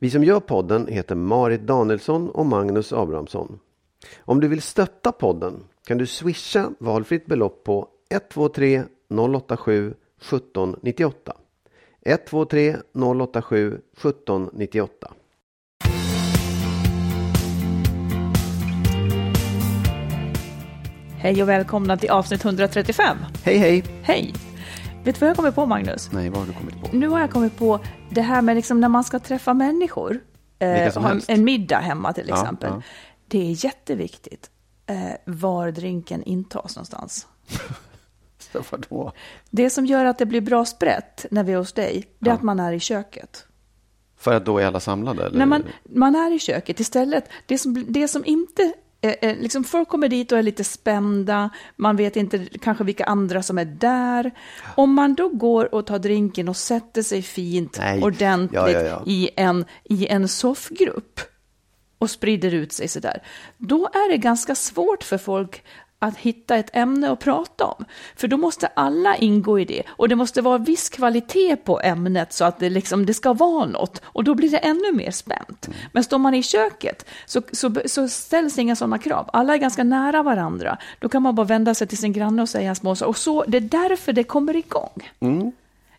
Vi som gör podden heter Marit Danielsson och Magnus Abrahamsson. Om du vill stötta podden kan du swisha valfritt belopp på 123 087 1798. 123 087 1798. Hej och välkomna till avsnitt 135. Hej hej! Hej! Vet du vad jag kommer på Magnus? Nej, vad har du kommit på? Nu har jag kommit på det här med liksom när man ska träffa människor. Vilka som helst. en middag hemma till Ja, exempel. ja. Det är jätteviktigt eh, var drinken intas någonstans. Så vadå? Det som gör att det blir bra sprätt när vi är hos dig, det är Ja. att man är i köket. För att då är alla samlade? Eller? När man, man är i köket istället. Det som, det som inte... Eh, eh, liksom folk kommer dit och är lite spända, man vet inte kanske vilka andra som är där. Om man då går och tar drinken och sätter sig fint, Nej. ordentligt Ja, ja, ja. I, en, i en soffgrupp och sprider ut sig sådär, då är det ganska svårt för folk att hitta ett ämne att prata om. För då måste alla ingå i det. Och det måste vara viss kvalitet på ämnet så att det, liksom, det ska vara något. Och då blir det ännu mer spänt. Mm. Men står man i köket så, så, så ställs inga sådana krav. Alla är ganska nära varandra. Då kan man bara vända sig till sin granne och säga små saker. Och så, det är därför det kommer igång.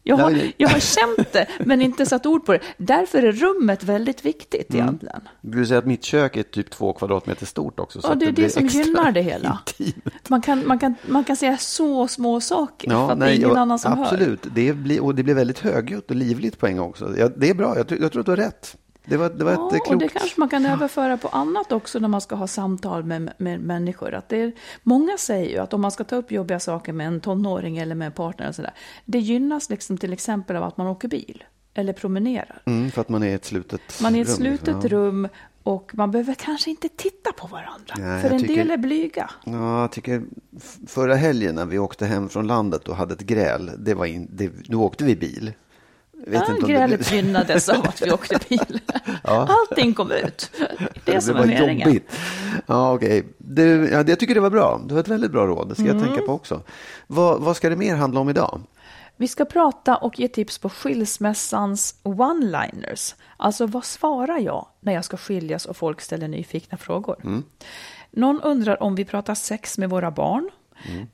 Jag har, Nej, jag har känt det, men inte satt ord på det. Därför är rummet väldigt viktigt egentligen. Du vill säga att mitt kök är typ två kvadratmeter stort också? Så Ja, det är det, blir som gynnar det hela. intimt. Man kan, man, kan, man kan säga så små saker för att det är ingen ja, annan som hör. absolut. Det blir, och det blir väldigt högljutt och livligt på en gång också. Ja, det är bra, jag, jag tror att du har rätt. Det var, det var Ja, ett eh, och klokt... det kanske man kan överföra på annat också när man ska ha samtal med, med människor. Att det är, många säger ju att om man ska ta upp jobbiga saker med en tonåring eller med en partner och sådär, det gynnas liksom till exempel av att man åker bil eller promenerar. Mm, för att man är i ett slutet Man är i ett rum, slutet liksom. Ja. rum och man behöver kanske inte titta på varandra. Nej, för en tycker- del är blyga. Ja, jag tycker förra helgen när vi åkte hem från landet och hade ett gräl, det var in, det, då åkte vi bil. Vet Ja, inte om grälet gynnades av att vi åkte bil. Allting kom ut. Det är det som var är meningen. jobbigt. Ja, okej. Du, ja, det- jag tycker det var bra. Det var ett väldigt bra råd. Det ska Mm. jag tänka på också. Vad, vad ska det mer handla om idag? Vi ska prata och ge tips på skilsmässans one-liners. Alltså vad svarar jag när jag ska skiljas och folk ställer nyfikna frågor? Någon undrar om vi pratar sex med våra barn.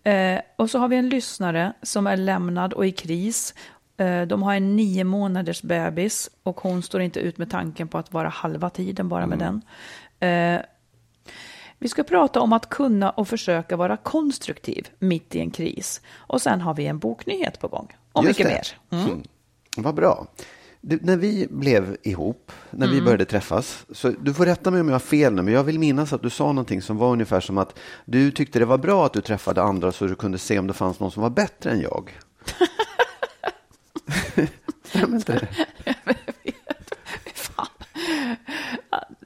Eh, och så har vi en lyssnare som är lämnad och i kris. Eh, de har en nio månaders bebis och hon står inte ut med tanken på att vara halva tiden bara med den. Eh, vi ska prata om att kunna och försöka vara konstruktiv mitt i en kris. Och sen har vi en boknyhet på gång. Och Just mycket det. mer. Mm. Vad bra. Du, när vi blev ihop, när Mm. vi började träffas, så du får rätta mig om jag har fel nu, men jag vill minnas att du sa någonting som var ungefär som att du tyckte det var bra att du träffade andra så du kunde se om det fanns någon som var bättre än jag. Stämmer inte det?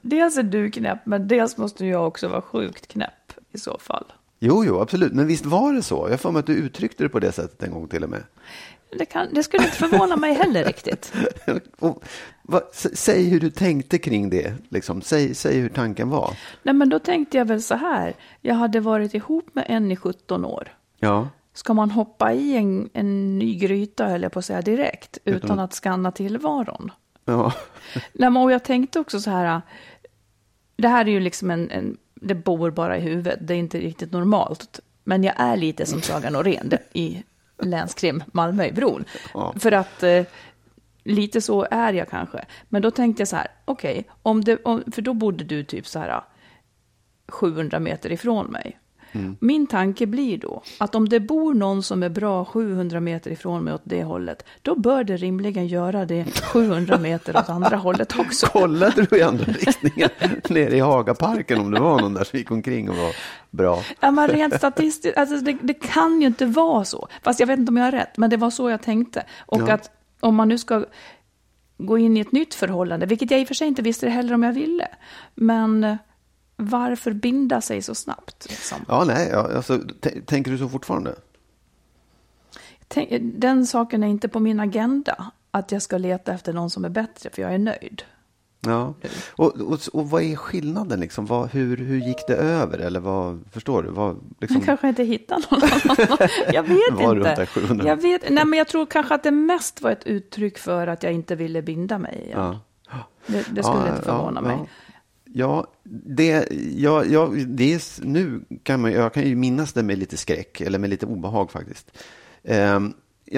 Dels är du knäpp, men dels måste jag också vara sjukt knäpp i så fall. Jo, jo, absolut. Men visst var det så? Jag får mig att du uttryckte det på det sättet en gång till och med. Det, kan, det skulle inte förvåna mig heller riktigt. Och, vad, säg hur du tänkte kring det. Liksom. Säg, säg hur tanken var. Nej, men då tänkte jag väl så här. Jag hade varit ihop med en i 17 år. Ja. Ska man hoppa i en, en ny gryta, eller på att säga direkt, utan att skanna tillvaron? Ja. Nej, men, och jag tänkte också så här, det här är ju liksom en, en, det bor bara i huvudet, det är inte riktigt normalt. Men jag är lite som Saga Norén i länskrim Malmö i bron. Ja. För att eh, lite så är jag kanske. Men då tänkte jag så här, okej, om det, om, för då bodde du typ så här 700 meter ifrån mig. Min tanke blir då att om det bor någon som är bra 700 meter ifrån mig åt det hållet, då bör det rimligen göra det 700 meter åt andra hållet också. Kollade du i andra riktningen nere i Hagaparken om det var någon där som gick omkring och var bra? Ja, men rent statistiskt, alltså det, det kan ju inte vara så. Fast jag vet inte om jag har rätt, men det var så jag tänkte. Och Ja. att om man nu ska gå in i ett nytt förhållande, vilket jag i och för sig inte visste heller om jag ville. Men varför binda sig så snabbt? Liksom? Ja, nej, alltså, tänker du så fortfarande? Tänk, den saken är inte på min agenda, att jag ska leta efter någon som är bättre, för jag är nöjd. Ja. Och, och, och vad är skillnaden liksom? Vad, hur, hur gick det över? Eller vad, förstår du? Vad, liksom, Jag kanske inte hittar någon annan. Jag vet inte. 700? Jag, vet, nej, men jag tror kanske att det mest var ett uttryck för att jag inte ville binda mig. ja. Det, det skulle Ja, inte förvåna ja, mig. Ja, ja det, ja, ja, det är, nu kan man, jag kan ju minnas det med lite skräck, eller med lite obehag faktiskt. Um,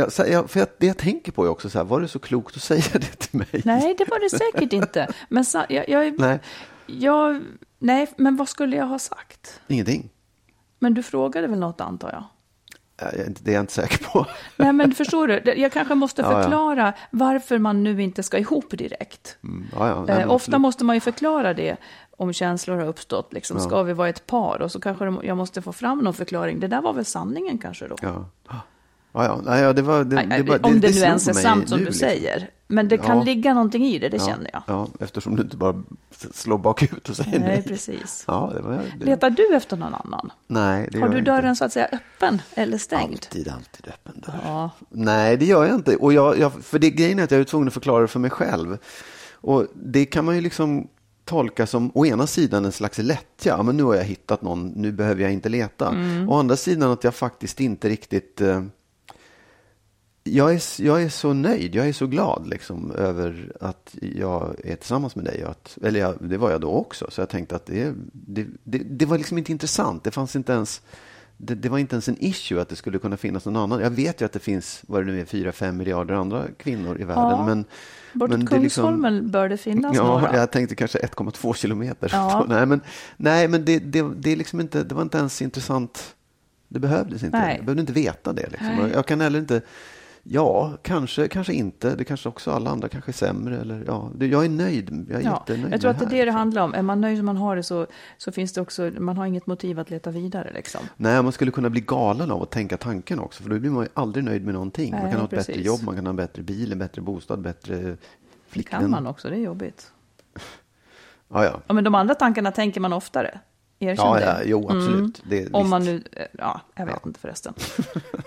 så, jag, för jag, det jag tänker på är också så här, var det så klokt att säga det till mig? Nej, det var det säkert inte. Men sa, jag, jag, Nej, jag, nej, men vad skulle jag ha sagt? ingenting. Men du frågade väl något antar jag? Inte- Det är jag inte säker på. Nej, men förstår du? Jag kanske måste Ja, ja. förklara varför man nu inte ska ihop direkt. Mm, ja, ja, nej, Eh, ofta absolut. måste man ju förklara det om känslor har uppstått. Liksom, Ska vi vara ett par? Och så kanske jag måste få fram någon förklaring. Det där var väl sanningen kanske då? Ja, ja, ja, det var... Det, det, var- om det, nu slog ens är sant som nu, du liksom. säger. Men det kan Ja. ligga någonting i det, det Ja, känner jag. Ja, eftersom du inte bara slår bakut och säger nej. Nej, precis. Ja, det var, det, Letar du efter någon annan? nej, det Har du dörren inte. så att säga öppen eller stängd? Alltid, alltid öppen dörr. Ja. Nej, det gör jag inte. Och jag, jag, för det grejen är att jag är tvungen att förklara det för mig själv. Och det kan man ju liksom tolka som å ena sidan en slags lättja. Ja, Men nu har jag hittat någon, nu behöver jag inte leta. Mm. Å andra sidan att jag faktiskt inte riktigt... Eh, jag, är, jag är så nöjd, jag är så glad liksom, över att jag är tillsammans med dig. Att, eller jag, det var jag då också. Så jag tänkte att det, det, det, det var liksom inte intressant. Det fanns inte ens... Det, det var inte ens en issue att det skulle kunna finnas någon annan. Jag vet ju att det finns, vad det nu är, fyra, fem miljarder andra kvinnor i världen. Ja, men, Bortåt men liksom- Kungsholmen bör det finnas Ja, några. jag tänkte kanske 1,2 kilometer. Ja. nej, men, nej, men det, det, det, är liksom inte, det var inte ens intressant. Det behövdes inte. Nej. Jag behövde inte veta det. Liksom. Jag kan heller inte... Ja, kanske, kanske inte. Det kanske också alla andra kanske är sämre. Eller, ja, det, jag är nöjd. Jag är Ja, jättenöjd jag tror att det är här, det det liksom. handlar om. Är man nöjd som man har det så, så finns det också, man har inget motiv att leta vidare liksom. Nej, man skulle kunna bli galen av att tänka tanken också. För då blir man ju aldrig nöjd med någonting. man Nej, kan ha ett bättre precis. jobb, man kan ha en bättre bil, en bättre bostad, bättre Det flickvän. kan man också, det är jobbigt. Ja, ja. Ja, men de andra tankarna tänker man oftare. Erkänn Ja, det. ja, jo, absolut. Det, Om man nu, eh, ja, jag vet inte förresten.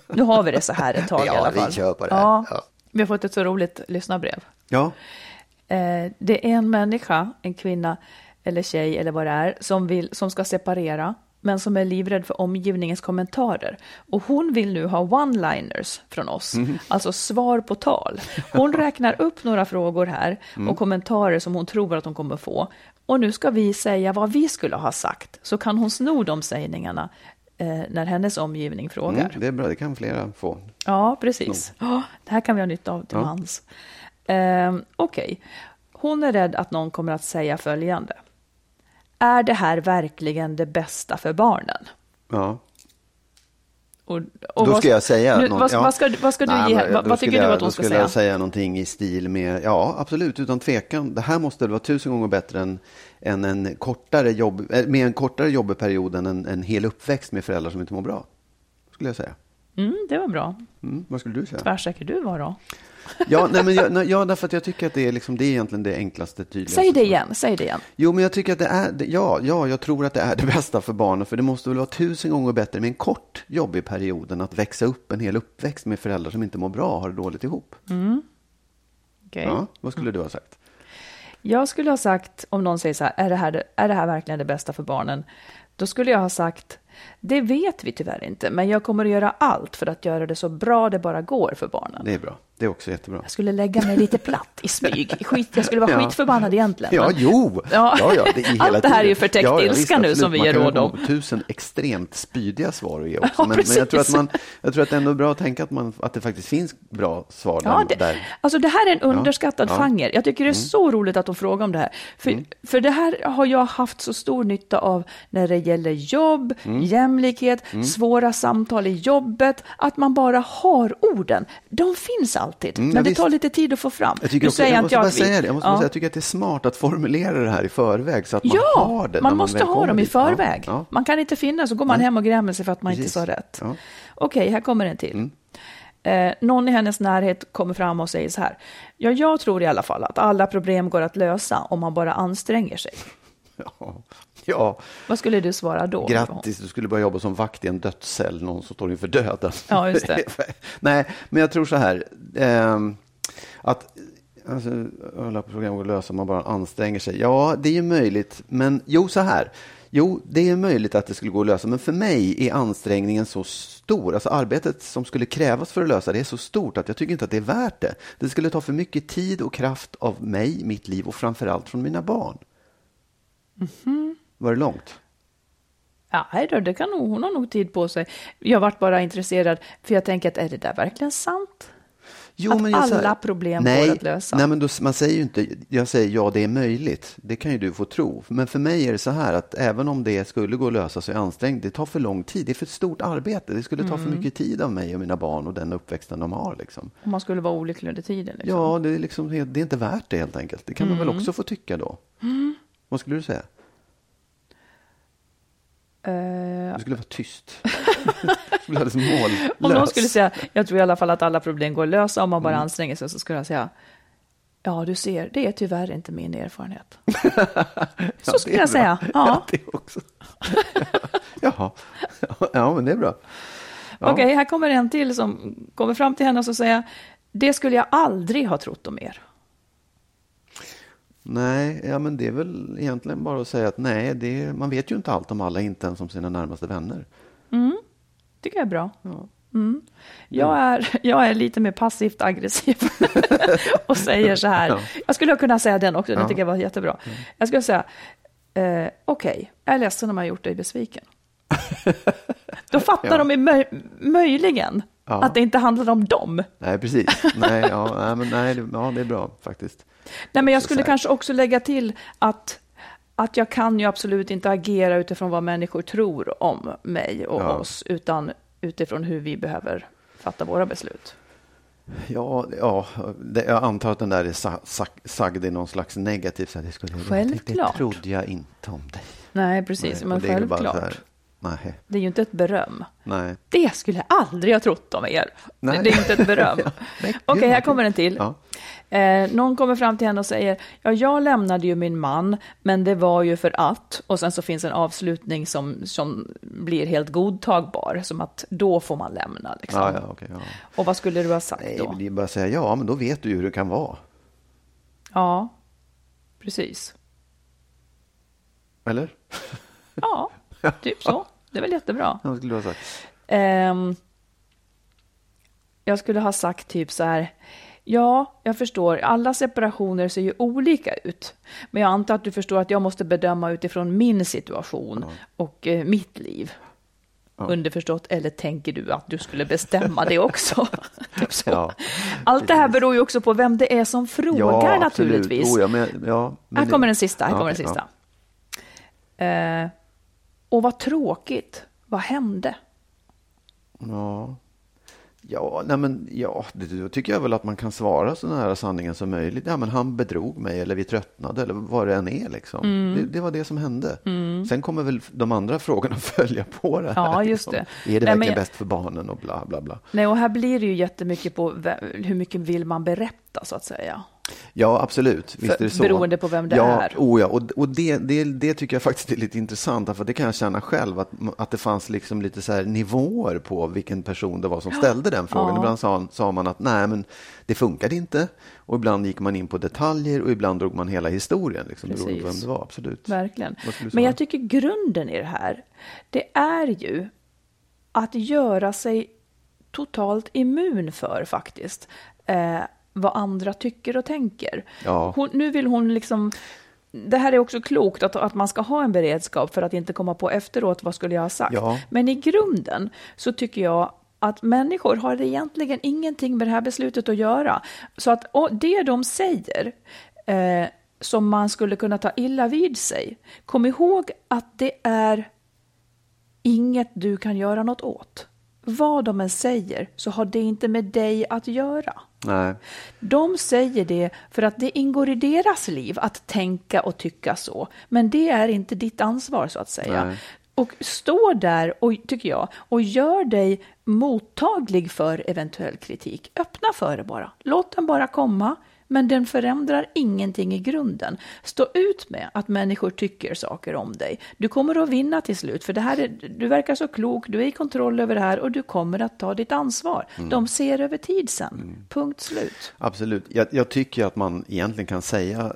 Nu har vi det så här ett tag Ja, i alla vi fall. kör på det. Ja, Ja. Vi har fått ett så roligt lyssnarbrev. Ja, Eh, det är en människa, en kvinna eller tjej eller vad det är, som, vill, som ska separera, men som är livrädd för omgivningens kommentarer. Och hon vill nu ha one-liners från oss, Mhm. alltså svar på tal. Hon räknar upp några frågor här Mm. och kommentarer som hon tror att hon kommer få. Och nu ska vi säga vad vi skulle ha sagt, så kan hon sno de sägningarna eh, när hennes omgivning frågar. mm, det är bra. Det kan flera få. Ja, precis. Ja, det här kan vi ha nytta av till Ja. mans. Ehm, Okej, hon är rädd att någon kommer att säga följande. Är det här verkligen det bästa för barnen? Ja. Och, och Då ska jag säga nu, något- vad, ja. vad ska, vad ska du Nej, ge, men vad, vad skulle tycker du jag- att hon då ska skulle säga? jag säga någonting i stil med, ja absolut, utan tvekan. Det här måste vara tusen gånger bättre än, än en kortare jobb, eh, med en kortare jobbperiod än en, en hel uppväxt med föräldrar som inte mår bra. Skulle jag säga. Mm, det var bra. Mm, vad skulle du säga? Tvärsäker du var då. Ja, nej, men jag, ja, därför att jag tycker att det är, liksom, det är egentligen det enklaste, tydligaste. Säg det igen, säg det igen. Jo, men jag tycker att det är, ja, ja, jag tror att det är det bästa för barnen. För det måste väl vara tusen gånger bättre med en kort jobbig period än att växa upp en hel uppväxt med föräldrar som inte mår bra och har det dåligt ihop. Okej. Ja, vad skulle du ha sagt? Jag skulle ha sagt, om någon säger så här, är det här, är det här verkligen det bästa för barnen? Då skulle jag ha sagt, det vet vi tyvärr inte, men jag kommer att göra allt för att göra det så bra det bara går för barnen. Det är bra. Det är också jättebra. Jag skulle lägga mig lite platt i smyg. Skit, jag skulle vara Ja. skitförbannad egentligen. Ja, men- jo! Ja. Ja, ja, det är hela Allt det här är ju tiden. förtäckt Ja, ja, ilska nu som vi ger råd om. tusen extremt spydiga svar att ge också. Ja, men, men jag tror att man, jag tror att det är ändå bra att tänka att, man, att det faktiskt finns bra svar Ja, där. det, där. alltså det här är en underskattad Ja. Mm. genre. Jag tycker det är så roligt att de frågar om det här. För, för det här har jag haft så stor nytta av när det gäller jobb, Mm. Jämlikhet, svåra samtal i jobbet. Att man bara har orden. De finns alltid, Mm, men det visst. tar lite tid att få fram. Jag, tycker också, jag inte måste säga det. Jag, måste bara Ja. säga, jag tycker att det är smart att formulera det här i förväg så att man Ja, har det. man måste väl ha dem i dit. Ja, förväg. Ja, Man kan inte finna, så går man hem och grämer sig för att man inte Precis. sa rätt. Ja. Mm. Okej, här kommer en till. Eh, någon i hennes närhet kommer fram och säger så här. Ja, jag tror i alla fall att alla problem går att lösa om man bara anstränger sig. Ja. ja, Vad skulle du svara då? grattis, du skulle börja jobba som vakt i en dödscell, någon som står inför döden. Ja, just det. Nej, men jag tror så här, ehm, att alltså, alla problem går att lösa om man bara anstränger sig. Ja, det är ju möjligt, men jo, så här. Jo, det är möjligt att det skulle gå att lösa, men för mig är ansträngningen så stor. Alltså arbetet som skulle krävas för att lösa det är så stort att jag tycker inte att det är värt det. Det skulle ta för mycket tid och kraft av mig, mitt liv och framförallt från mina barn. Var det långt? Ja, nej då, det kan nog, hon har nog tid på sig. Jag vart bara intresserad, för jag tänker att är det där verkligen sant? Att jag säger- alla problem nej, går att lösa. Nej, men då, man säger ju inte, jag säger ja, det är möjligt. Det kan ju du få tro. Men för mig är det så här att även om det skulle gå att lösa så är ansträngt, det tar för lång tid. Det är för stort arbete. Det skulle ta för Mm. mycket tid av mig och mina barn och den uppväxten de har. Liksom. Om man skulle vara olycklig under tiden. Liksom. Ja, det är, liksom, det är inte värt det helt enkelt. Det kan man Mm. väl också få tycka då. Vad skulle du säga? Eh, Du skulle vara tyst. skulle ha det som mål. Om någon skulle säga, jag tror i alla fall att alla problem går att lösa om man Mm. bara anstränger sig, så skulle jag säga, ja du ser, det är tyvärr inte min erfarenhet. så skulle jag säga, bra. ja. det också. Jaha. Ja, men det är bra. Ja. Okej, här kommer en till som kommer fram till henne och så säger, det skulle jag aldrig ha trott om er. Nej, ja, men det är väl egentligen bara att säga att nej, det, man vet ju inte allt om alla, inte ens om sina närmaste vänner. tycker jag är bra. Mm. Jag, är, jag är lite mer passivt aggressiv och säger så här. Ja. Jag skulle kunna säga den också, den Ja. tycker jag var jättebra. Jag skulle säga, eh, okej, jag är ledsen om jag har gjort dig besviken. Då fattar Ja. de möj- möjligen Ja. att det inte handlar om dem. Nej, precis. Nej, ja, nej, men nej, ja, det är bra faktiskt. Nej, men jag skulle kanske också lägga till att, att jag kan ju absolut inte agera utifrån vad människor tror om mig och Ja. oss, utan utifrån hur vi behöver fatta våra beslut. Ja, ja det, jag antar att den där är sa, sa, sagd i någon slags negativ... Så här, det, skulle, jag- det, Självklart. trodde jag inte om dig. Nej, precis, Nej, men självklart. Nej, Det är ju inte ett beröm. nej. Det skulle jag aldrig ha trott om er. Nej. Det är inte ett beröm. Nej, Okej, gud, här kommer en till. Ja. Eh, någon kommer fram till henne och säger, ja, jag lämnade ju min man, men det var ju för att, och sen så finns en avslutning som, som blir helt godtagbar, som att då får man lämna. Liksom. Ja, ja, okej, ja. Och vad skulle du ha sagt Nej, då? men det är bara att säga ja, men då vet du ju hur det kan vara. Ja, precis. Eller? Ja, typ så. Det är väl jättebra. Vad skulle du ha sagt? Ehm, jag skulle ha sagt typ så här. Ja, jag förstår. Alla separationer ser ju olika ut. Men jag antar att du förstår att jag måste bedöma utifrån min situation och eh, mitt liv. Underförstått, eller tänker du att du skulle bestämma det också? typ så. Ja, Allt det här beror ju också på vem det är som frågar naturligtvis. Oh, ja, men, ja, men Här kommer den sista. Här Ja, kommer den sista. Eh, och vad tråkigt. Vad hände? Ja, ja, nej men, ja då tycker jag väl att man kan svara så nära sanningen som möjligt. Ja, men han bedrog mig eller vi tröttnade eller vad det än är. Liksom. Mm. Det, det var det som hände. Sen kommer väl de andra frågorna följa på det här. Ja, just liksom. det. Är det Nej, verkligen men bäst för barnen och bla bla bla. Nej, och här blir det ju jättemycket på hur mycket vill man berätta så att säga. Ja, absolut. Visst För- är det så. beroende på vem det ja, är. Oh ja, och, och det, det, det tycker jag faktiskt är lite intressant, för det kan jag känna själv, att, att det fanns liksom lite så här nivåer på vilken person det var som ställde den frågan. Ja. Ibland sa, sa man att nej, men det funkade inte. Och ibland gick man in på detaljer och ibland drog man hela historien. Liksom, beroende på vem det var, absolut. Verkligen. Men jag tycker grunden i det här, det är ju att göra sig totalt immun för faktiskt eh, vad andra tycker och tänker. Ja. Hon, nu vill hon liksom det här är också klokt, att, att man ska ha en beredskap för att inte komma på efteråt, vad skulle jag ha sagt? Ja. Men i grunden så tycker jag att människor har egentligen ingenting med det här beslutet att göra. Så att det de säger eh, som man skulle kunna ta illa vid sig, kom ihåg att det är inget du kan göra något åt. Vad de än säger så har det inte med dig att göra. Nej. De säger det för att det ingår i deras liv att tänka och tycka så. Men det är inte ditt ansvar så att säga. Nej. Och stå där, och, tycker jag, och gör dig mottaglig för eventuell kritik. Öppna för det bara. Låt den bara komma. Men den förändrar ingenting i grunden. Stå ut med att människor tycker saker om dig. Du kommer att vinna till slut, för det här är, du verkar så klok, du är i kontroll över det här och du kommer att ta ditt ansvar. De ser över tid sen. Punkt slut. Absolut. Jag, jag tycker att man egentligen kan säga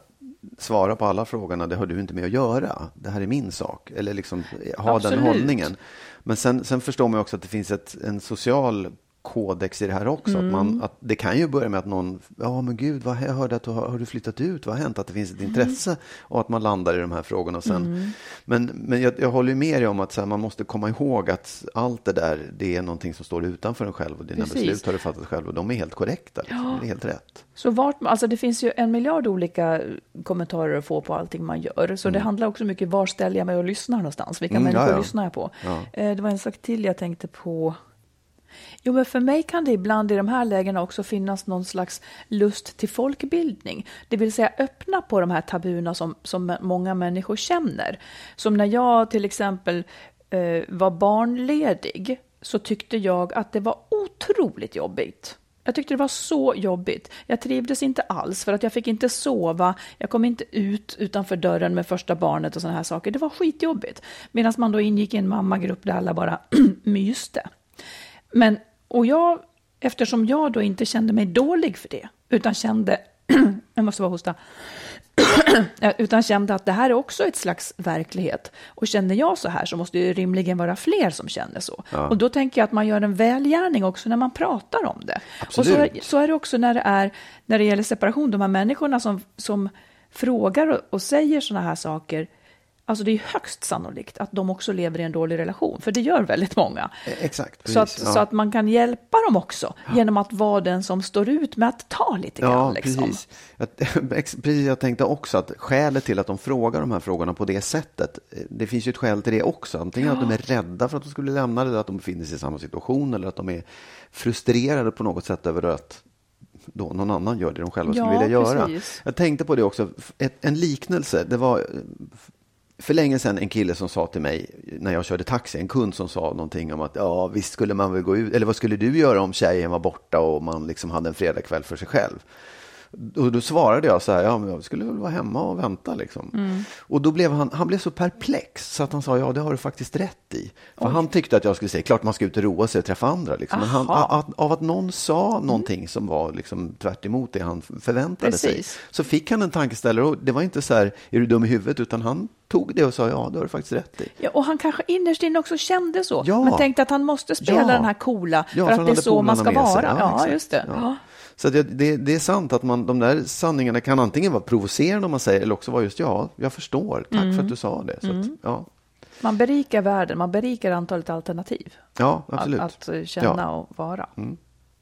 svara på alla frågorna, det har du inte med att göra. Det här är min sak. Eller liksom ha Absolut. den hållningen. Men sen, sen förstår man också att det finns ett, en social kodex i det här också. Att Mm. man, att det kan ju börja med att någon, ja men gud, vad, jag hörde att du har, har du flyttat ut, vad har hänt? Att det finns ett Mm. intresse och att man landar i de här frågorna. Och sen, Men, men jag, jag håller ju med dig om att här, man måste komma ihåg att allt det där, det är någonting som står utanför en själv och dina Precis. beslut har du fattat själv och de är helt korrekta. Liksom. Det är helt rätt. Så vart, alltså det finns ju en miljard olika kommentarer att få på allting man gör. Så det handlar också mycket var ställer jag mig och lyssnar någonstans? Vilka Mm, människor ja, ja. lyssnar jag på? Ja. Eh, Det var en sak till jag tänkte på. Jo, men för mig kan det ibland i de här lägena också finnas någon slags lust till folkbildning. Det vill säga öppna på de här tabuna som, som många människor känner. Som när jag till exempel eh, var barnledig så tyckte jag att det var otroligt jobbigt. Jag tyckte det var så jobbigt. Jag trivdes inte alls för att jag fick inte sova. Jag kom inte ut utanför dörren med första barnet och sådana här saker. Det var skitjobbigt. Medan man då ingick i en mammagrupp där alla bara myste. Men, och jag, eftersom jag då inte kände mig dålig för det, utan kände, jag måste bara hosta, utan kände att det här är också ett slags verklighet. Och känner jag så här så måste det ju rimligen vara fler som känner så. Och då tänker jag att man gör en välgärning också när man pratar om det. Och så, är- Absolut. så är det också när det, är, när det gäller separation, de här människorna som, som frågar och, och säger sådana här saker, Alltså det är högst sannolikt att de också lever i en dålig relation, för det gör väldigt många. Eh, Exakt. Så att, precis, ja. så att man kan hjälpa dem också genom att vara den som står ut med att ta lite grann. Ja, liksom. precis. Jag, precis. Jag tänkte också att skälet till att de frågar de här frågorna på det sättet, eh, det finns ju ett skäl till det också. Antingen att de är rädda för att de skulle lämna det, eller att de befinner sig i samma situation, eller att de är frustrerade på något sätt över att då någon annan gör det de själva Ja, skulle vilja göra. precis. Jag tänkte på det också, ett, en liknelse, det var eh, för länge sedan en kille som sa till mig när jag körde taxi, en kund som sa någonting om att ja visst skulle man väl gå ut, eller vad skulle du göra om tjejen var borta och man liksom hade en fredagkväll för sig själv? Och då svarade jag så här, ja men jag skulle väl vara hemma och vänta liksom. Mm. Och då blev han, han blev så perplex så att han sa, ja det har du faktiskt rätt i. För han tyckte att jag skulle säga, klart man ska ut och roa sig och träffa andra liksom. Men han, att, av att någon sa någonting som var liksom tvärt emot det han förväntade sig. Precis. Så fick han en tankeställare och det var inte så här, är du dum i huvudet? Utan han tog det och sa, ja det har du faktiskt rätt i. Ja, och han kanske innerst inne också kände så, Ja. men tänkte att han måste spela Ja. den här coola, Ja, för han att det är så man ska sig. vara. Ja, exakt. just det. Så det, det, det är sant att man, de där sanningarna kan antingen vara provocerande om man säger, eller också vara just ja, jag förstår, tack Mm. för att du sa det. Så att, ja. Man berikar världen, man berikar antalet alternativ. ja, absolut. Att, att känna Ja. och vara.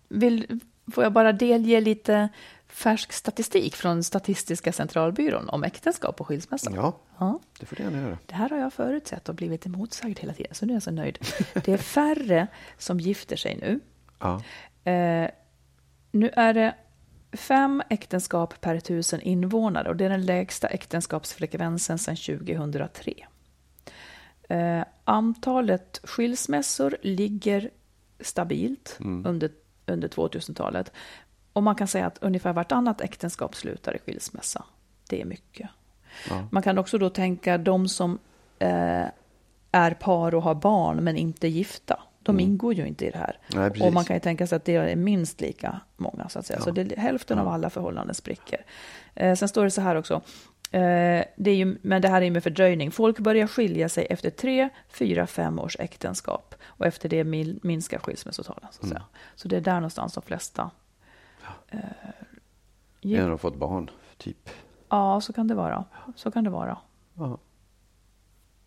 Vill, får jag bara delge lite färsk statistik från Statistiska centralbyrån om äktenskap och skilsmässa? Ja, Ja. det får du gärna göra. Det här har jag förutsett och blivit emotsagd hela tiden, så nu är jag så nöjd. Det är färre som gifter sig nu. Ja. Eh, nu är det fem äktenskap per tusen invånare och det är den lägsta äktenskapsfrekvensen sedan 2003. Eh, antalet skilsmässor ligger stabilt under, under 2000-talet. och man kan säga att ungefär vartannat äktenskap slutar i skilsmässa. Det är mycket. Man kan också då tänka de som eh, är par och har barn men inte gifta. De ingår ju inte i det här. Mm. Nej, och man kan ju tänka sig att det är minst lika många så att säga. Så det är hälften av alla förhållanden spricker. Eh, sen står det så här också. Eh, det är ju, men det här är ju med fördröjning. Folk börjar skilja sig efter tre, fyra, fem års äktenskap. Och efter det min, minskar skilsmässotalen. Så, att säga. så det är där någonstans de flesta. Eh, När de har fått barn, typ. ja, så kan det vara. Så kan det vara.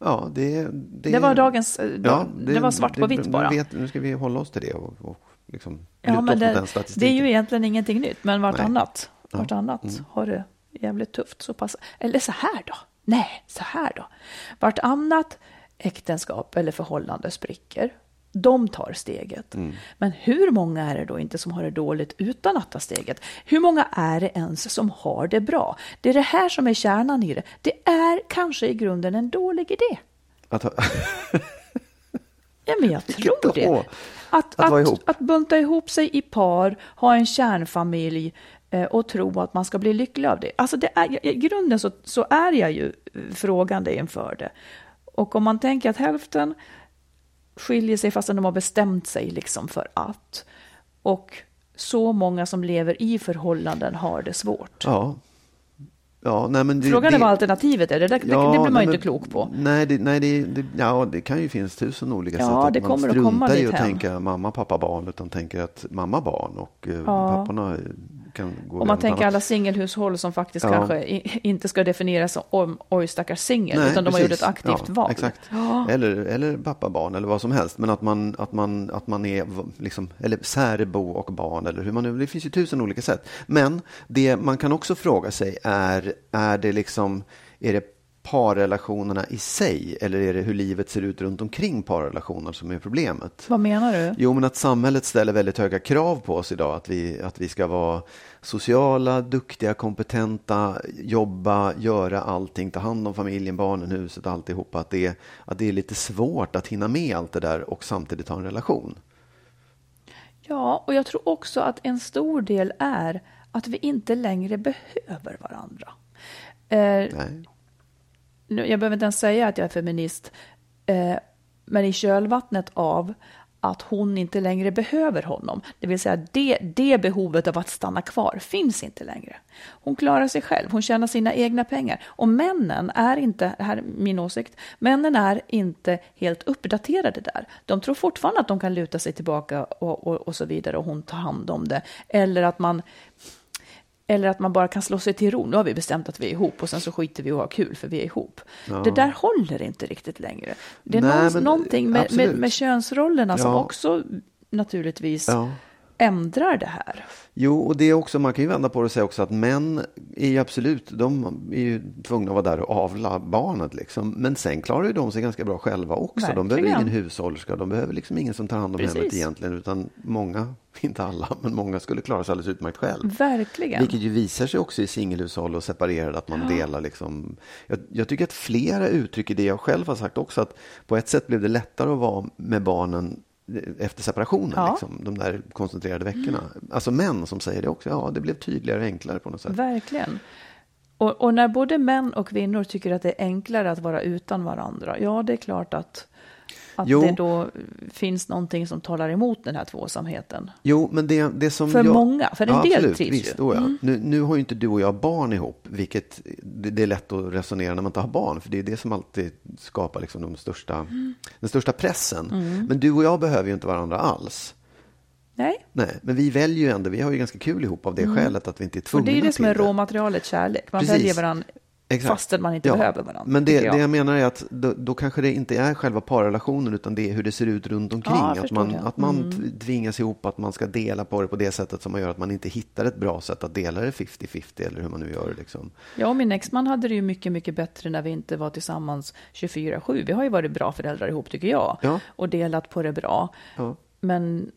Ja, det, det, Det var dagens, eh, Ja, det, var svart på vitt bara. Vet, nu ska vi hålla oss till det och, och liksom Ja, men det, det är ju egentligen ingenting nytt, men vartannat, Ja. vartannat Mm. har det jävligt tufft. Så pass, eller så här då, nej, så här då. Vartannat äktenskap eller förhållande spricker. De tar steget. Mm. Men hur många är det då inte som har det dåligt utan att ta steget? Hur många är det ens som har det bra? Det är det här som är kärnan i det. Det är kanske i grunden en dålig idé. Att, ha- Ja, men jag tror då? det. Att, Att att, ihop? att bunta ihop sig i par, ha en kärnfamilj eh, och tro att man ska bli lycklig av det. Alltså det är, I grunden så, så är jag ju eh, frågande inför det. Och om man tänker att hälften skiljer sig fastän de har bestämt sig liksom för att. Och så många som lever i förhållanden har det svårt. ja. Ja, nej, men det, Frågan det, är vad alternativet är. Det, där, det, det blir man nej, ju inte klok på. Nej, det, nej det, ja, det kan ju finnas tusen olika Ja, sätt. Att det man kommer att komma struntar i att dithän. tänka mamma, pappa, barn, utan tänker att mamma, barn och eh, Ja. papporna kan gå Om man tänker annat. alla singelhushåll som faktiskt Ja. kanske inte ska definieras som oj stackars singel, utan de har gjort ett aktivt ja, val. Exakt. Ja. Eller, eller pappa, barn eller vad som helst. Men att man, att man, att man är liksom, eller särbo och barn eller hur man nu, det finns ju tusen olika sätt. Men det man kan också fråga sig är, är det liksom, är det parrelationerna i sig eller är det hur livet ser ut runt omkring parrelationer som är problemet? Vad menar du? Jo, men att samhället ställer väldigt höga krav på oss idag. Att vi, att vi ska vara sociala, duktiga, kompetenta, jobba, göra allting, ta hand om familjen, barnen, huset, alltihopa. Att det, att det är lite svårt att hinna med allt det där och samtidigt ha en relation. Ja, och jag tror också att en stor del är att vi inte längre behöver varandra. Eh, Nej nu, jag behöver inte ens säga att jag är feminist, eh, men i kölvattnet av att hon inte längre behöver honom, det vill säga det, det behovet av att stanna kvar finns inte längre. Hon klarar sig själv, hon tjänar sina egna pengar. Och männen är inte, det här är min åsikt, männen är inte helt uppdaterade där. De tror fortfarande att de kan luta sig tillbaka och, och, och så vidare och hon tar hand om det. Eller att man eller att man bara kan slå sig till ro. Nu har vi bestämt att vi är ihop och sen så skiter vi och har kul för vi är ihop. Det där håller inte riktigt längre. Det är Nej, någon, men någonting med, med, med könsrollerna som Ja. också naturligtvis Ja. Ändrar det här. Jo, och det är också, man kan ju vända på det och säga också att män är ju absolut, de är ju tvungna att vara där och avla barnet liksom. Men sen klarar ju de sig ganska bra själva också. De behöver Verkligen. ingen hushållerska, de behöver liksom ingen som tar hand om Precis. hemmet egentligen. Utan många, inte alla, men många skulle klara sig alldeles utmärkt själv. Verkligen. Vilket ju visar sig också i singelhushåll och separerade, att man delar liksom. Jag, jag tycker att flera uttrycker det jag själv har sagt också, att på ett sätt blev det lättare att vara med barnen efter separationen, Ja. liksom, de där koncentrerade veckorna. Alltså män som säger det också, ja det blev tydligare och enklare på något sätt. Verkligen. Och, och när både män och kvinnor tycker att det är enklare att vara utan varandra, ja det är klart att, att Jo. det då finns någonting som talar emot den här tvåsamheten. Jo, men det, det som För jag... många, för en ja, del absolut, trivs visst, ju. Mm. då, ja. nu, nu har ju inte du och jag barn ihop, vilket det, det är lätt att resonera när man inte har barn, för det är det som alltid skapar liksom de största, Mm. den största pressen. Men du och jag behöver ju inte varandra alls. Nej, Nej, men vi väljer ju ändå, vi har ju ganska kul ihop av det skälet att vi inte är och tvungna det är ju det som är till råmaterialet kärlek. Man Precis. väljer varandra Exakt. fastän man inte Ja, behöver varandra. Men det, jag. det jag menar är att då, då kanske det inte är själva parrelationen utan det är hur det ser ut runt omkring. Ja, att man. Mm. att man tvingas ihop, att man ska dela på det på det sättet som man gör att man inte hittar ett bra sätt att dela det 50-50 eller hur man nu gör det. Liksom. Jag och min exman hade det ju mycket, mycket bättre när vi inte var tillsammans 24-7. Vi har ju varit bra föräldrar ihop tycker jag. Ja. Och delat på det bra. Ja. Men,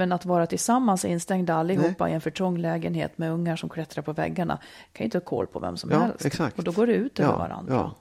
men att vara tillsammans instängda allihopa i en för trång lägenhet med ungar som klättrar på väggarna kan ju inte ha koll på vem som Ja, helst. exakt. Och då går det ut över Ja, varandra. ja.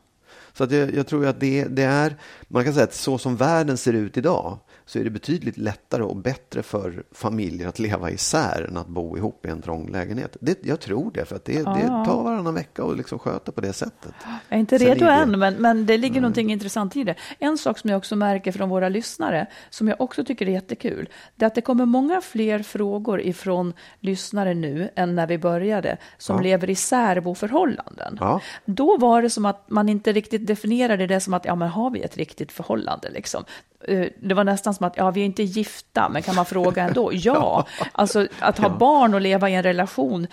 Så att jag, jag tror att det, det är, man kan säga att så som världen ser ut idag så är det betydligt lättare och bättre för familjer att leva isär än att bo ihop i en trång lägenhet. Det, jag tror det, för att det, ja. det tar varannan vecka att liksom sköta på det sättet. Jag är inte Sen redo är det... än, men, men det ligger mm. någonting intressant i det. En sak som jag också märker från våra lyssnare, som jag också tycker är jättekul, det är att det kommer många fler frågor ifrån lyssnare nu än när vi började, som ja. lever i särboförhållanden. Ja. Då var det som att man inte riktigt definierade det som att, ja men har vi ett riktigt förhållande liksom? Eh, det var nästan som att, ja, vi är inte gifta, men kan man fråga ändå? Ja, alltså att ha barn och leva i en relation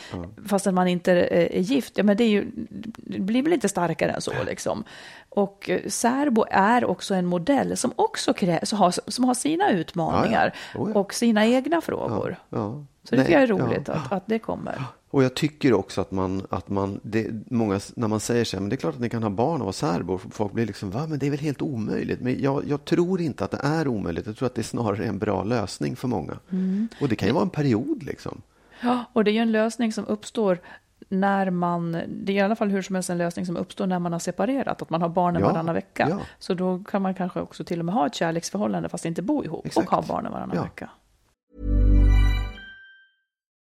fast att man inte är gift, ja, men det, är ju, det blir väl inte starkare än så liksom. Och eh, särbo är också en modell som också krä, som, har, som har sina utmaningar ja, ja. Oh, ja. och sina egna frågor. Så det tycker jag är roligt att, att det kommer. Och jag tycker också att man, att man det, många, när man säger så här, men det är klart att ni kan ha barn och vara särbo, folk blir liksom, va, men det är väl helt omöjligt. Men jag, jag tror inte att det är omöjligt. Jag tror att det är snarare är en bra lösning för många. Mm. Och det kan ju vara en period liksom. Ja, och det är ju en lösning som uppstår när man, det är i alla fall hur som helst en lösning som uppstår när man har separerat, att man har barnen ja, varannan vecka. Ja. Så då kan man kanske också till och med ha ett kärleksförhållande fast inte bo ihop Exakt. och ha barnen varannan ja. vecka.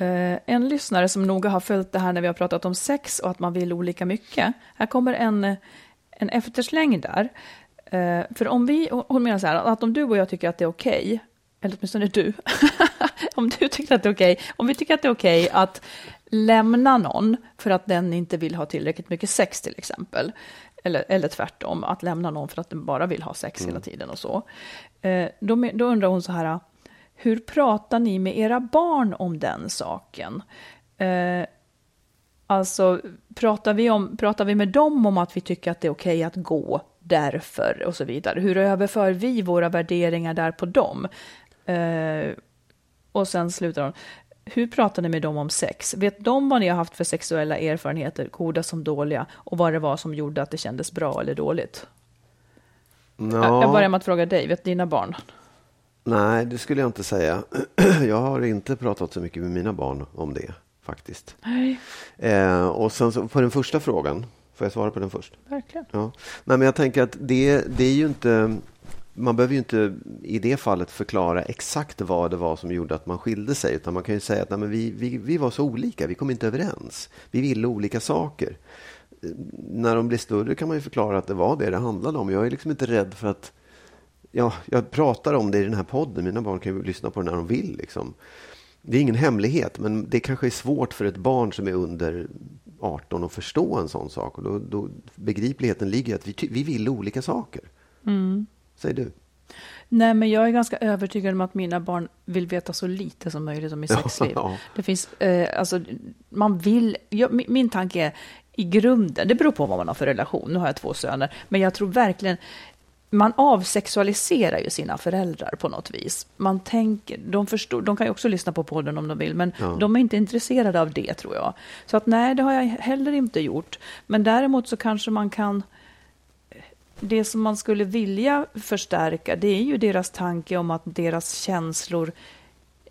En lyssnare som noga har följt det här när vi har pratat om sex och att man vill olika mycket. Här kommer en, en eftersläng där. Eh, för om vi, hon menar så här, att om du och jag tycker att det är okej, okay, eller åtminstone du, om du tycker att det är okej, okay, om vi tycker att det är okej okay att lämna någon för att den inte vill ha tillräckligt mycket sex till exempel, eller, eller tvärtom, att lämna någon för att den bara vill ha sex mm. hela tiden och så. Eh, då, då undrar hon så här, hur pratar ni med era barn om den saken? Eh, alltså, pratar vi, om, pratar vi med dem om att vi tycker att det är okej okay att gå därför och så vidare? Hur överför vi våra värderingar där på dem? Eh, och sen slutar hon. Hur pratar ni med dem om sex? Vet de vad ni har haft för sexuella erfarenheter, goda som dåliga, och vad det var som gjorde att det kändes bra eller dåligt? No. Jag börjar med att fråga dig, vet dina barn? Nej, det skulle jag inte säga. Jag har inte pratat så mycket med mina barn om det faktiskt. Nej. Eh, och sen så, på den första frågan, får jag svara på den först? Verkligen. Ja. Nej, men jag tänker att det, det är ju inte man behöver ju inte i det fallet förklara exakt vad det var som gjorde att man skilde sig. Utan man kan ju säga att nej, vi, vi, vi var så olika, vi kom inte överens. Vi ville olika saker. När de blir större kan man ju förklara att det var det det handlade om. Jag är liksom inte rädd för att ja, jag pratar om det i den här podden. Mina barn kan ju lyssna på det när de vill. Liksom. Det är ingen hemlighet, men det kanske är svårt för ett barn som är under 18 att förstå en sån sak. Och då, då, begripligheten ligger i att vi, vi vill olika saker. Mm. Säger du? Nej, men jag är ganska övertygad om att mina barn vill veta så lite som möjligt om mitt sexliv. Det finns, eh, alltså, man vill, jag, min, min tanke är i grunden, det beror på vad man har för relation, nu har jag två söner, men jag tror verkligen man avsexualiserar ju sina föräldrar på något vis. Man tänker, de, förstår, de kan ju också lyssna på podden om de vill, men Ja. de är inte intresserade av det tror jag. Så att nej, det har jag heller inte gjort. Men däremot så kanske man kan det som man skulle vilja förstärka, det är ju deras tanke om att deras känslor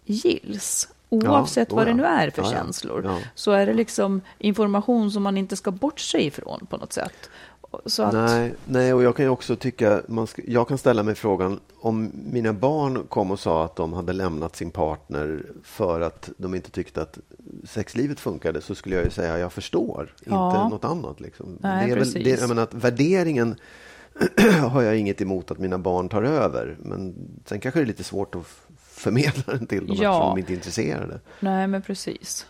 gills. Oavsett oh vad det ja. nu är för Ja, ja. känslor, Ja. så är det liksom information som man inte ska bortse ifrån på något sätt. Att, Nej, nej, och jag kan ju också tycka, man ska, jag kan ställa mig frågan om mina barn kom och sa att de hade lämnat sin partner för att de inte tyckte att sexlivet funkade så skulle jag ju säga jag förstår, Ja. inte något annat. Liksom. Nej, det är väl, det, jag menar att värderingen har jag inget emot att mina barn tar över, men sen kanske det är lite svårt att förmedla den till dem Ja. eftersom de inte är intresserade. Nej, men precis.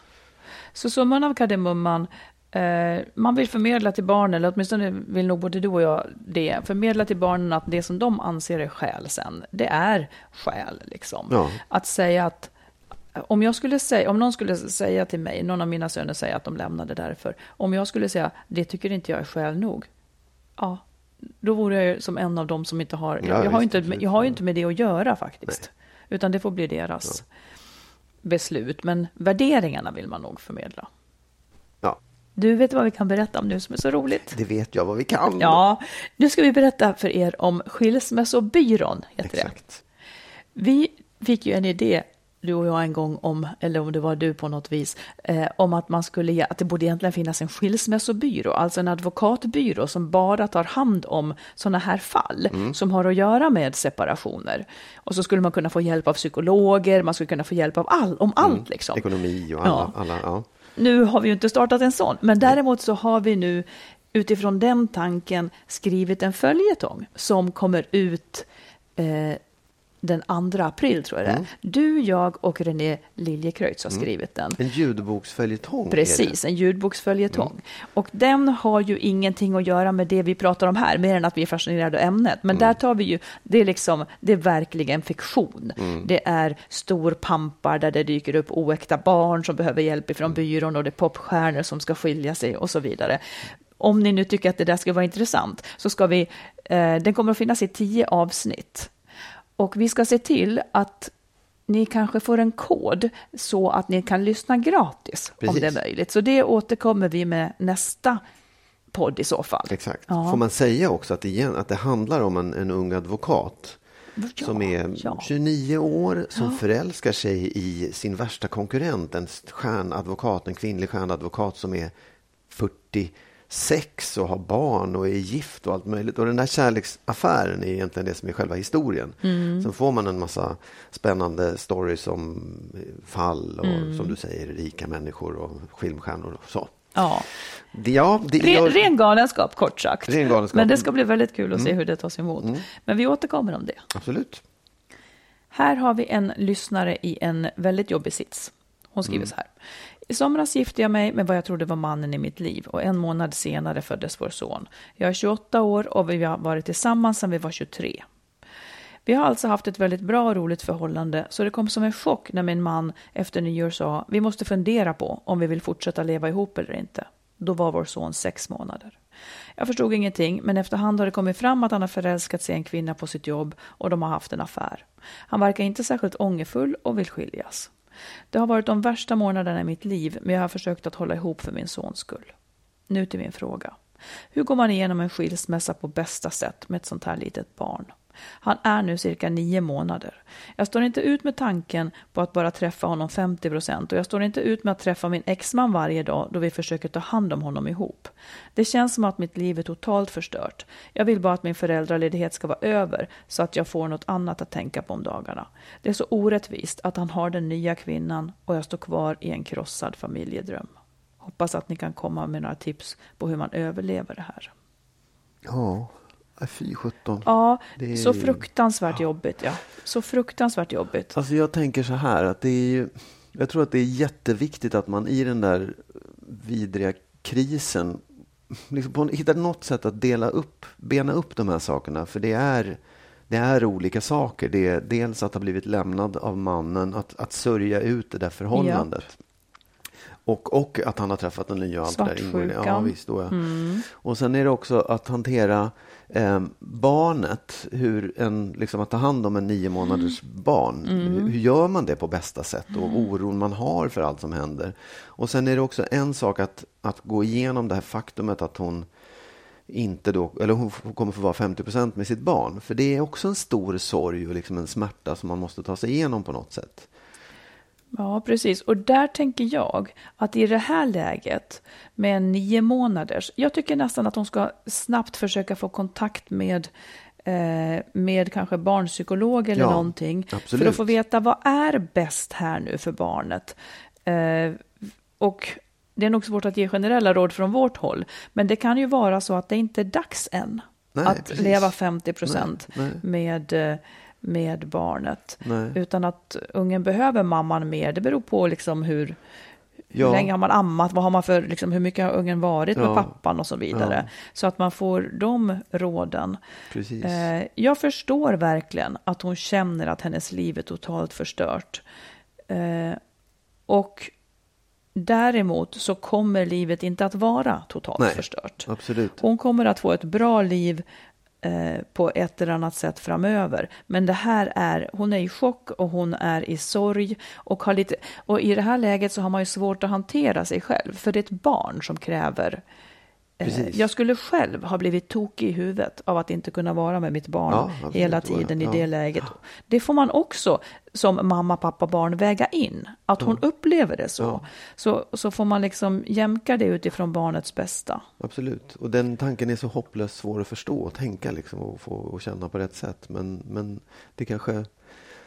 Så summan av kardemumman, man vill förmedla till barnen, eller åtminstone vill nog både du och jag det, förmedla till barnen att det som de anser är skäl sen, det är skäl. Liksom. Ja. Att säga att om, jag skulle säga, om någon skulle säga till mig, någon av mina söner säger att de lämnade därför, om jag skulle säga det tycker inte jag är skäl nog, ja, då vore jag ju som en av dem som inte har, Ja, jag, jag, har inte, jag har ju inte med det att göra faktiskt, utan det får bli deras beslut, men värderingarna vill man nog förmedla. Ja, Du vet vad vi kan berätta om nu som är så roligt? det vet jag vad vi kan. Ja, nu ska vi berätta för er om Skilsmässobyrån, heter det. Exakt. Vi fick ju en idé, du och jag en gång om, eller om det var du på något vis, eh, om att man skulle, att det borde egentligen finnas en skilsmässobyrå, alltså en advokatbyrå som bara tar hand om sådana här fall som har att göra med separationer. Och så skulle man kunna få hjälp av psykologer, man skulle kunna få hjälp av all, om allt liksom. Ekonomi och alla, Ja. alla ja. Nu har vi ju inte startat en sån, men däremot så har vi nu utifrån den tanken skrivit en följetong som kommer ut eh, den 2 april, tror jag det är. Du, jag och René Liljekreutz har skrivit den. En ljudboksföljetong. Precis, en ljudboksföljetong. Och den har ju ingenting att göra med det vi pratar om här, mer än att vi är fascinerade av ämnet. Men där tar vi ju, det är liksom, det är verkligen fiktion. Det är storpampar där det dyker upp oäkta barn som behöver hjälp ifrån byrån och det är popstjärnor som ska skilja sig och så vidare. Om ni nu tycker att det där ska vara intressant så ska vi, eh, den kommer att finnas i tio avsnitt. Och vi ska se till att ni kanske får en kod så att ni kan lyssna gratis om Precis. det är möjligt. Så det återkommer vi med nästa podd i så fall. Exakt. Ja. Får man säga också att, igen, att det handlar om en, en ung advokat Ja, som är ja. 29 år, som förälskar sig i sin värsta konkurrent, en stjärnadvokat, en kvinnlig stjärnadvokat som är 46 och har barn och är gift och allt möjligt. Och den där kärleksaffären är egentligen det som är själva historien. Mm. Sen får man en massa spännande stories om fall och Mm. som du säger, rika människor och filmstjärnor och så. Ja. Det, ja, det, Ren, jag- ren galenskap, kort sagt. Ren. Men det ska bli väldigt kul att se Mm. hur det tas emot. Men vi återkommer om det. Absolut. Här har vi en lyssnare i en väldigt jobbig sits. Hon skriver så här. I somras gifte jag mig med vad jag trodde var mannen i mitt liv och en månad senare föddes vår son. Jag är 28 år och vi har varit tillsammans sedan vi var 23. Vi har alltså haft ett väldigt bra och roligt förhållande så det kom som en chock när min man efter nyår sa vi måste fundera på om vi vill fortsätta leva ihop eller inte. Då var vår son sex månader. Jag förstod ingenting men efterhand har det kommit fram att han har förälskat sig i en kvinna på sitt jobb och de har haft en affär. Han verkar inte särskilt ångerfull och vill skiljas. Det har varit de värsta månaderna i mitt liv men jag har försökt att hålla ihop för min sons skull. Nu till min fråga. Hur går man igenom en skilsmässa på bästa sätt med ett sånt här litet barn? Han är nu cirka nio månader. Jag står inte ut med tanken på att bara träffa honom 50 procent och jag står inte ut med att träffa min exman varje dag då vi försöker ta hand om honom ihop. Det känns som att mitt liv är totalt förstört. Jag vill bara att min föräldraledighet ska vara över så att jag får något annat att tänka på om dagarna. Det är så orättvist att han har den nya kvinnan och jag står kvar i en krossad familjedröm. Hoppas att ni kan komma med några tips på hur man överlever det här. Ja, fy sjutton. Ja, Det är så fruktansvärt jobbigt. Ja. Så fruktansvärt jobbigt. Alltså jag tänker så här att det är ju, jag tror att det är jätteviktigt att man i den där vidriga krisen liksom på, hittar något sätt att dela upp, bena upp de här sakerna. För det är, det är olika saker. Det är dels att ha blivit lämnad av mannen, att, att sörja ut det där förhållandet. Och, och att han har träffat en ny och allt där ingår. Ja, visst, då, ja. Och sen är det också att hantera eh, barnet, hur en, liksom att ta hand om en nio månaders barn. Hur, hur gör man det på bästa sätt och oron man har för allt som händer. Och sen är det också en sak att, att gå igenom det här faktumet att hon inte då, eller hon kommer få vara 50 procent med sitt barn. För det är också en stor sorg och liksom en smärta som man måste ta sig igenom på något sätt. Ja, precis. Och där tänker jag att i det här läget med nio månaders, jag tycker nästan att hon ska snabbt försöka få kontakt med eh, med kanske barnpsykolog eller Ja, någonting. För absolut. att få veta vad är bäst här nu för barnet. Eh, och det är nog svårt att ge generella råd från vårt håll. Men det kan ju vara så att det inte är dags än Nej, att precis. leva 50 procent med, eh, med barnet. Nej. Utan att ungen behöver mamman mer. Det beror på liksom hur, hur Ja. länge har man ammat, vad har man för, liksom, hur mycket har ungen varit med Ja. pappan och så vidare. Så att man får de råden. Precis. Eh, jag förstår verkligen att hon känner att hennes liv är totalt förstört. Eh, och däremot så kommer livet inte att vara totalt Nej, förstört. Absolut. Hon kommer att få ett bra liv eh, på ett eller annat sätt framöver. Men det här är, hon är i chock och hon är i sorg. Och, har lite, och i det här läget så har man ju svårt att hantera sig själv. För det är ett barn som kräver Eh, Precis. Jag skulle själv ha blivit tokig i huvudet av att inte kunna vara med mitt barn Ja, absolut. hela tiden i Ja. det läget. Det får man också som mamma, pappa, barn väga in. Att hon upplever det så. Ja. så. Så får man liksom jämka det utifrån barnets bästa. Absolut. Och den tanken är så hopplöst svår att förstå och tänka liksom och få och känna på rätt sätt. Men, men det kanske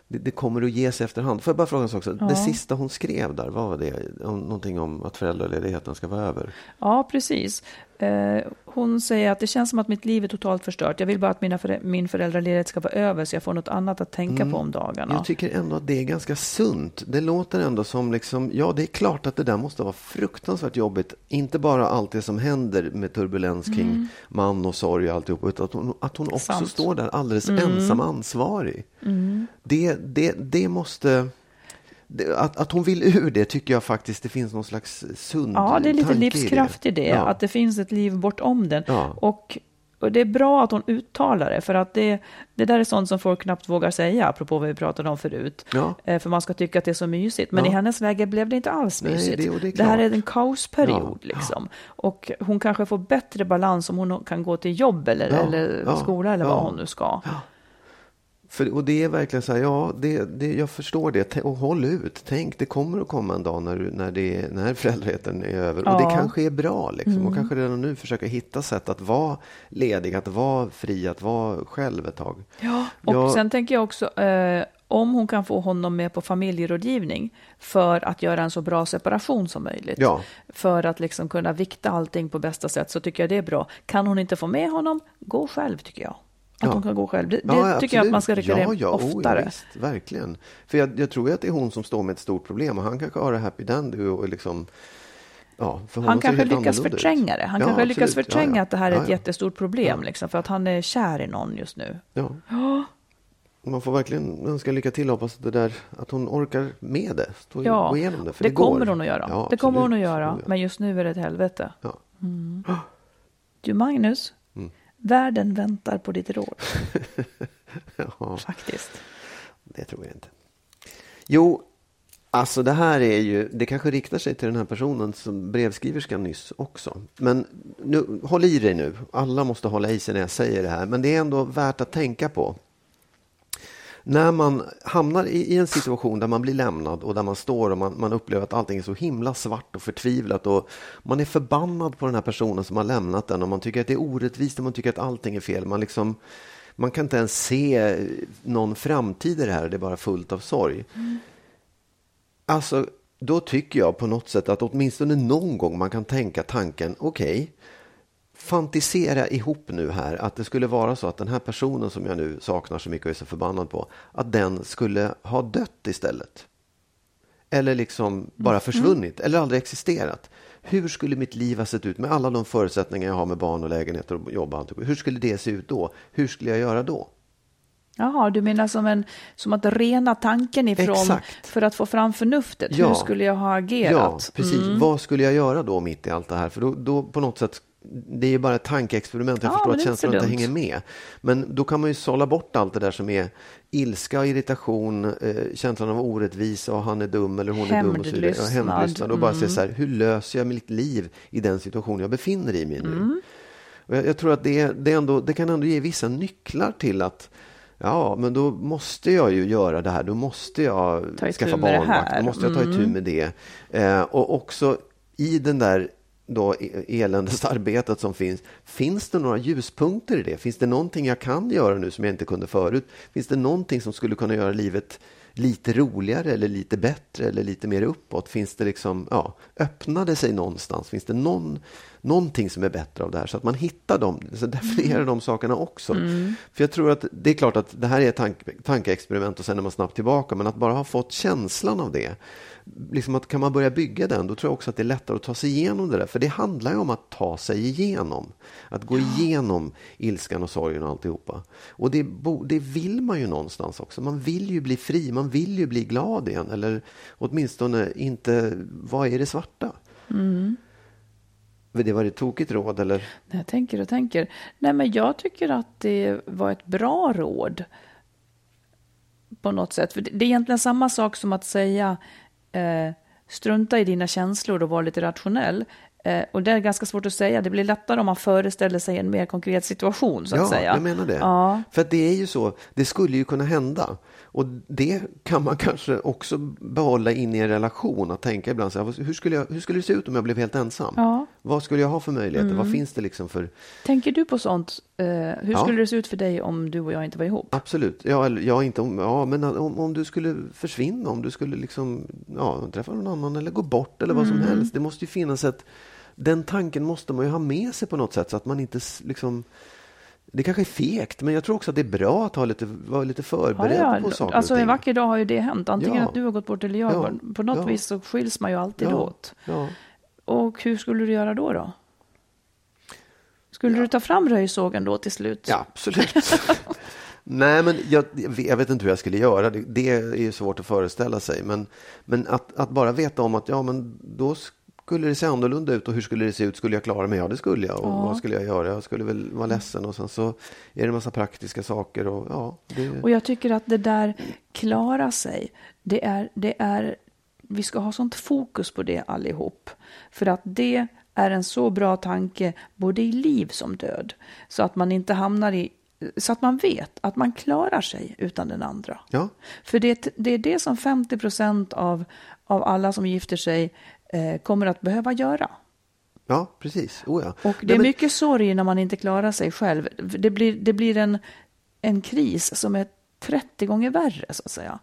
det, det kommer att ge sig efterhand. Får jag bara fråga en sak också? Det sista hon skrev där, vad var det? Någonting om att föräldraledigheten ska vara över. Ja, precis. Eh, hon säger att det känns som att mitt liv är totalt förstört. Jag vill bara att mina förä- min föräldraledighet ska vara över så jag får något annat att tänka på om dagarna. Mm. Jag tycker ändå att det är ganska sunt. Det låter ändå som, liksom, ja det är klart att det där måste vara fruktansvärt jobbigt. Inte bara allt det som händer med turbulens kring man och sorg och alltihop. Utan att hon, att hon också Sant. står där alldeles ensam ansvarig. Det, det, det måste... Det, att, att hon vill ur det tycker jag faktiskt det finns någon slags sund Ja, det är lite livskraft i det, Ja. att det finns ett liv bortom den. Ja. Och, och det är bra att hon uttalar det, för att det, det där är sånt som folk knappt vågar säga, apropå vad vi pratade om förut. Ja. Eh, För man ska tycka att det är så mysigt, men i hennes läge blev det inte alls Nej, mysigt. det- och det är här är en kaosperiod, liksom. Och hon kanske får bättre balans om hon kan gå till jobb eller, eller skola eller vad hon nu ska. För, och det är verkligen så här, ja, det, det, jag förstår det. Och håll ut. Tänk, det kommer att komma en dag när, du- när, det, när föräldraheten är över. Och det Ja. Mm. kanske är bra. Liksom. Och kanske redan nu försöka hitta sätt att vara ledig, att vara fri, att vara själv ett tag. Ja, och Ja. sen tänker jag också eh, om hon kan få honom med på familjerådgivning för att göra en så bra separation som möjligt. Ja. För att liksom kunna vikta allting på bästa sätt så tycker jag det är bra. Kan hon inte få med honom, gå själv tycker jag. Att Ja. hon kan gå själv. Det, Ja, tycker jag att man ska rekommendera ja, ja, oftare. Oh, ja, visst, verkligen. För jag, jag tror ju att det är hon som står med ett stort problem. Och han kanske har det happy dandy och liksom... Ja, han kanske lyckas förtränga det. Han Ja, kanske lyckas absolut. förtränga Ja, att det här är ett jättestort problem. Liksom, för att han är kär i någon just nu. Ja. Man får verkligen önska lycka till och hoppas att, det där, att hon orkar med det. Stå, Ja, gå igenom det. För det, det, kommer hon att göra. Det kommer hon att göra. Oh. Men just nu är det ett helvete. Ja. Du Magnus, Mm. Världen väntar på ditt råd. Ja, Faktiskt. det tror jag inte. Jo, alltså det här är ju, det kanske riktar sig till den här personen som brevskriverskan nyss också. Men nu, håll i dig nu. Alla måste hålla i sig när jag säger det här. Men det är ändå värt att tänka på. När man hamnar i, i en situation där man blir lämnad och där man står och man, man upplever att allting är så himla svart och förtvivlat och man är förbannad på den här personen som har lämnat den och man tycker att det är orättvist och man tycker att allting är fel. Man, liksom, man kan inte ens se någon framtid i det här, det är bara fullt av sorg. Alltså, då tycker jag på något sätt att åtminstone någon gång man kan tänka tanken, okej, fantisera ihop nu här att det skulle vara så att den här personen som jag nu saknar så mycket och är så förbannad på, att den skulle ha dött istället. Eller liksom bara försvunnit, eller aldrig existerat. Hur skulle mitt liv ha sett ut med alla de förutsättningar jag har med barn och lägenheter och jobb och? Hur skulle det se ut då? Hur skulle jag göra då? Jaha, du menar som, en, som att rena tanken ifrån Exakt. för att få fram förnuftet. Ja. Hur skulle jag ha agerat? Ja, precis. Vad skulle jag göra då mitt i allt det här? För då, då på något sätt, det är ju bara ett tankeexperiment. Jag Ja, förstår att känslorna inte hänger med. Men då kan man ju sålla bort allt det där som är ilska, irritation, eh, känslan av orättvisa och han är dum eller hon är dum och så vidare. Ja, Hämndlystnad. Och bara se så här, hur löser jag mitt liv i den situation jag befinner i mig nu? Mm. Och jag, jag tror att det, det, ändå, det kan ändå ge vissa nycklar till att Ja, men då måste jag ju göra det här. Då måste jag skaffa barnvakt. Då måste jag ta itu Mm. med det. Eh, och också i den där då e, eländesarbetet som finns, finns det några ljuspunkter i det? Finns det någonting jag kan göra nu som jag inte kunde förut? Finns det någonting som skulle kunna göra livet lite roligare eller lite bättre eller lite mer uppåt? Finns det liksom, ja, öppnar det sig någonstans? Finns det någon, någonting som är bättre av det här? Så att man hittar dem, så definierar de sakerna också. För jag tror att det är klart att det här är ett tank, tankeexperiment och sen är man snabbt tillbaka, men att bara ha fått känslan av det, liksom att kan man börja bygga den, då tror jag också att det är lättare att ta sig igenom det där. För det handlar ju om att ta sig igenom. Att gå igenom ilskan och sorgen och alltihopa. Och det, det vill man ju någonstans också. Man vill ju bli fri, man vill ju bli glad igen. Eller åtminstone inte vara i det svarta. Det var ett tokigt råd eller? Jag tänker och tänker. Nej, men jag tycker att det var ett bra råd. På något sätt. För det är egentligen samma sak som att säga eh, strunta i dina känslor och vara lite rationell. Eh, och det är ganska svårt att säga. Det blir lättare om man föreställer sig en mer konkret situation så att ja, säga. jag menar det. Ja. För att det är ju så, det skulle ju kunna hända. Och det kan man kanske också behålla in i en relation. Att tänka ibland så här, hur skulle, jag, hur skulle det se ut om jag blev helt ensam? Ja. Mm. Vad skulle jag ha för möjligheter? Vad finns det liksom för... Tänker du på sånt? Eh, hur Ja. skulle det se ut för dig om du och jag inte var ihop? Absolut. Ja, eller, ja, inte om, ja men om, om du skulle försvinna, om du skulle liksom, ja, träffa någon annan eller gå bort eller vad Mm. som helst. Det måste ju finnas ett... Den tanken måste man ju ha med sig på något sätt så att man inte liksom... Det kanske är fegt, men jag tror också att det är bra att ha lite, vara lite förberedd på saker Alltså en vacker dag har ju det hänt. Antingen Ja. att du har gått bort eller jag. Ja. På något Ja. vis så skiljs man ju alltid Ja. åt. Ja. Och hur skulle du göra då? då? Skulle du ta fram röjsågen då till slut? Ja, absolut. Nej, men jag, jag vet inte hur jag skulle göra. Det, det är ju svårt att föreställa sig. Men, men att, att bara veta om att ja, men då skulle det se annorlunda ut och hur skulle det se ut? Skulle jag klara mig? Ja, det skulle jag. Och vad skulle jag göra? Jag skulle väl vara ledsen och sen så är det en massa praktiska saker. Och, ja, det, Och jag tycker att det där klara sig, det är, det är, vi ska ha sånt fokus på det allihop. För att det är en så bra tanke både i liv som död. Så att man inte hamnar i, så att man vet att man klarar sig utan den andra. ja, För det, det är det som 50 procent av, av alla som gifter sig eh, kommer att behöva göra. ja, precis. Oh, ja. Och det Nej, är men- mycket sorg när man inte klarar sig själv. Det blir, det blir en, en kris som är 30 gånger värre, så att säga.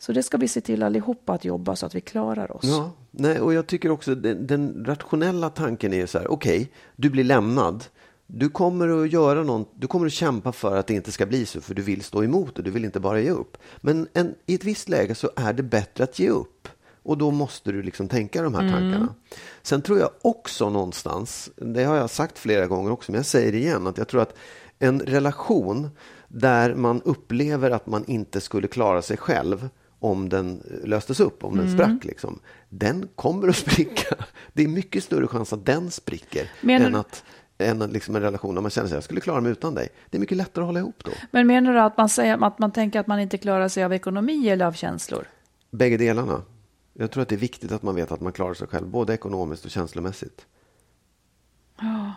Så det ska vi se till allihopa att jobba så att vi klarar oss. Ja, nej, och jag tycker också den, den rationella tanken är så här, okej, du blir lämnad. Du kommer att göra någon, du kommer att kämpa för att det inte ska bli så, för du vill stå emot det, du vill inte bara ge upp. Men en, i ett visst läge så är det bättre att ge upp. Och då måste du liksom tänka de här tankarna. Sen tror jag också någonstans, det har jag sagt flera gånger också, men jag säger det igen, att jag tror att en relation där man upplever att man inte skulle klara sig själv om den löstes upp, om den sprack, liksom, den kommer att spricka. Det är mycket större chans att den spricker Menar- än att än liksom en relation där man känner sig jag skulle klara mig utan dig. Det är mycket lättare att hålla ihop då. Men menar du att man, säger, att man tänker att man inte klarar sig av ekonomi eller av känslor? Bägge delarna. Jag tror att det är viktigt att man vet att man klarar sig själv, både ekonomiskt och känslomässigt. Ja,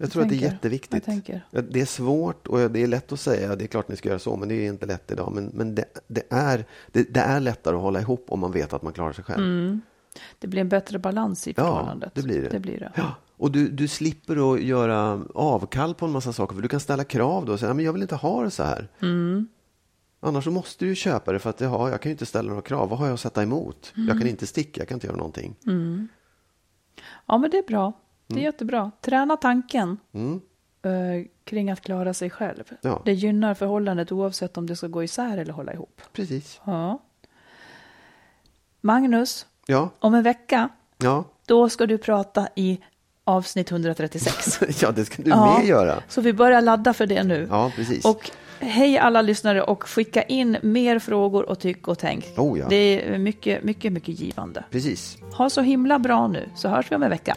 Jag tror att det är jätteviktigt. Jag. Ja, Det är svårt och det är lätt att säga det är klart ni ska göra så, men det är inte lätt idag. Men, men det, det, är, det, det är lättare att hålla ihop om man vet att man klarar sig själv. det blir en bättre balans i Ja, förhållandet. det blir det. det, blir det. Ja, och du, du slipper att göra avkall på en massa saker, för du kan ställa krav då och säga, men jag vill inte ha det så här. Mm. Annars så måste du ju köpa det för att ja, jag kan ju inte ställa några krav. Vad har jag att sätta emot? Jag Mm. kan inte sticka, jag kan inte göra någonting. Ja, men det är bra. Det är jättebra. Träna tanken Mm. eh, kring att klara sig själv. Ja. Det gynnar förhållandet oavsett om det ska gå isär eller hålla ihop. Precis. Ja. Magnus, Ja, om en vecka, ja, då ska du prata i avsnitt 136. ja, det ska du med göra. Så vi börjar ladda för det nu. Ja, precis. Och hej alla lyssnare och skicka in mer frågor och tyck och tänk. Oh, ja. Det är mycket, mycket, mycket givande. Precis. Ha så himla bra nu så hörs vi om en vecka.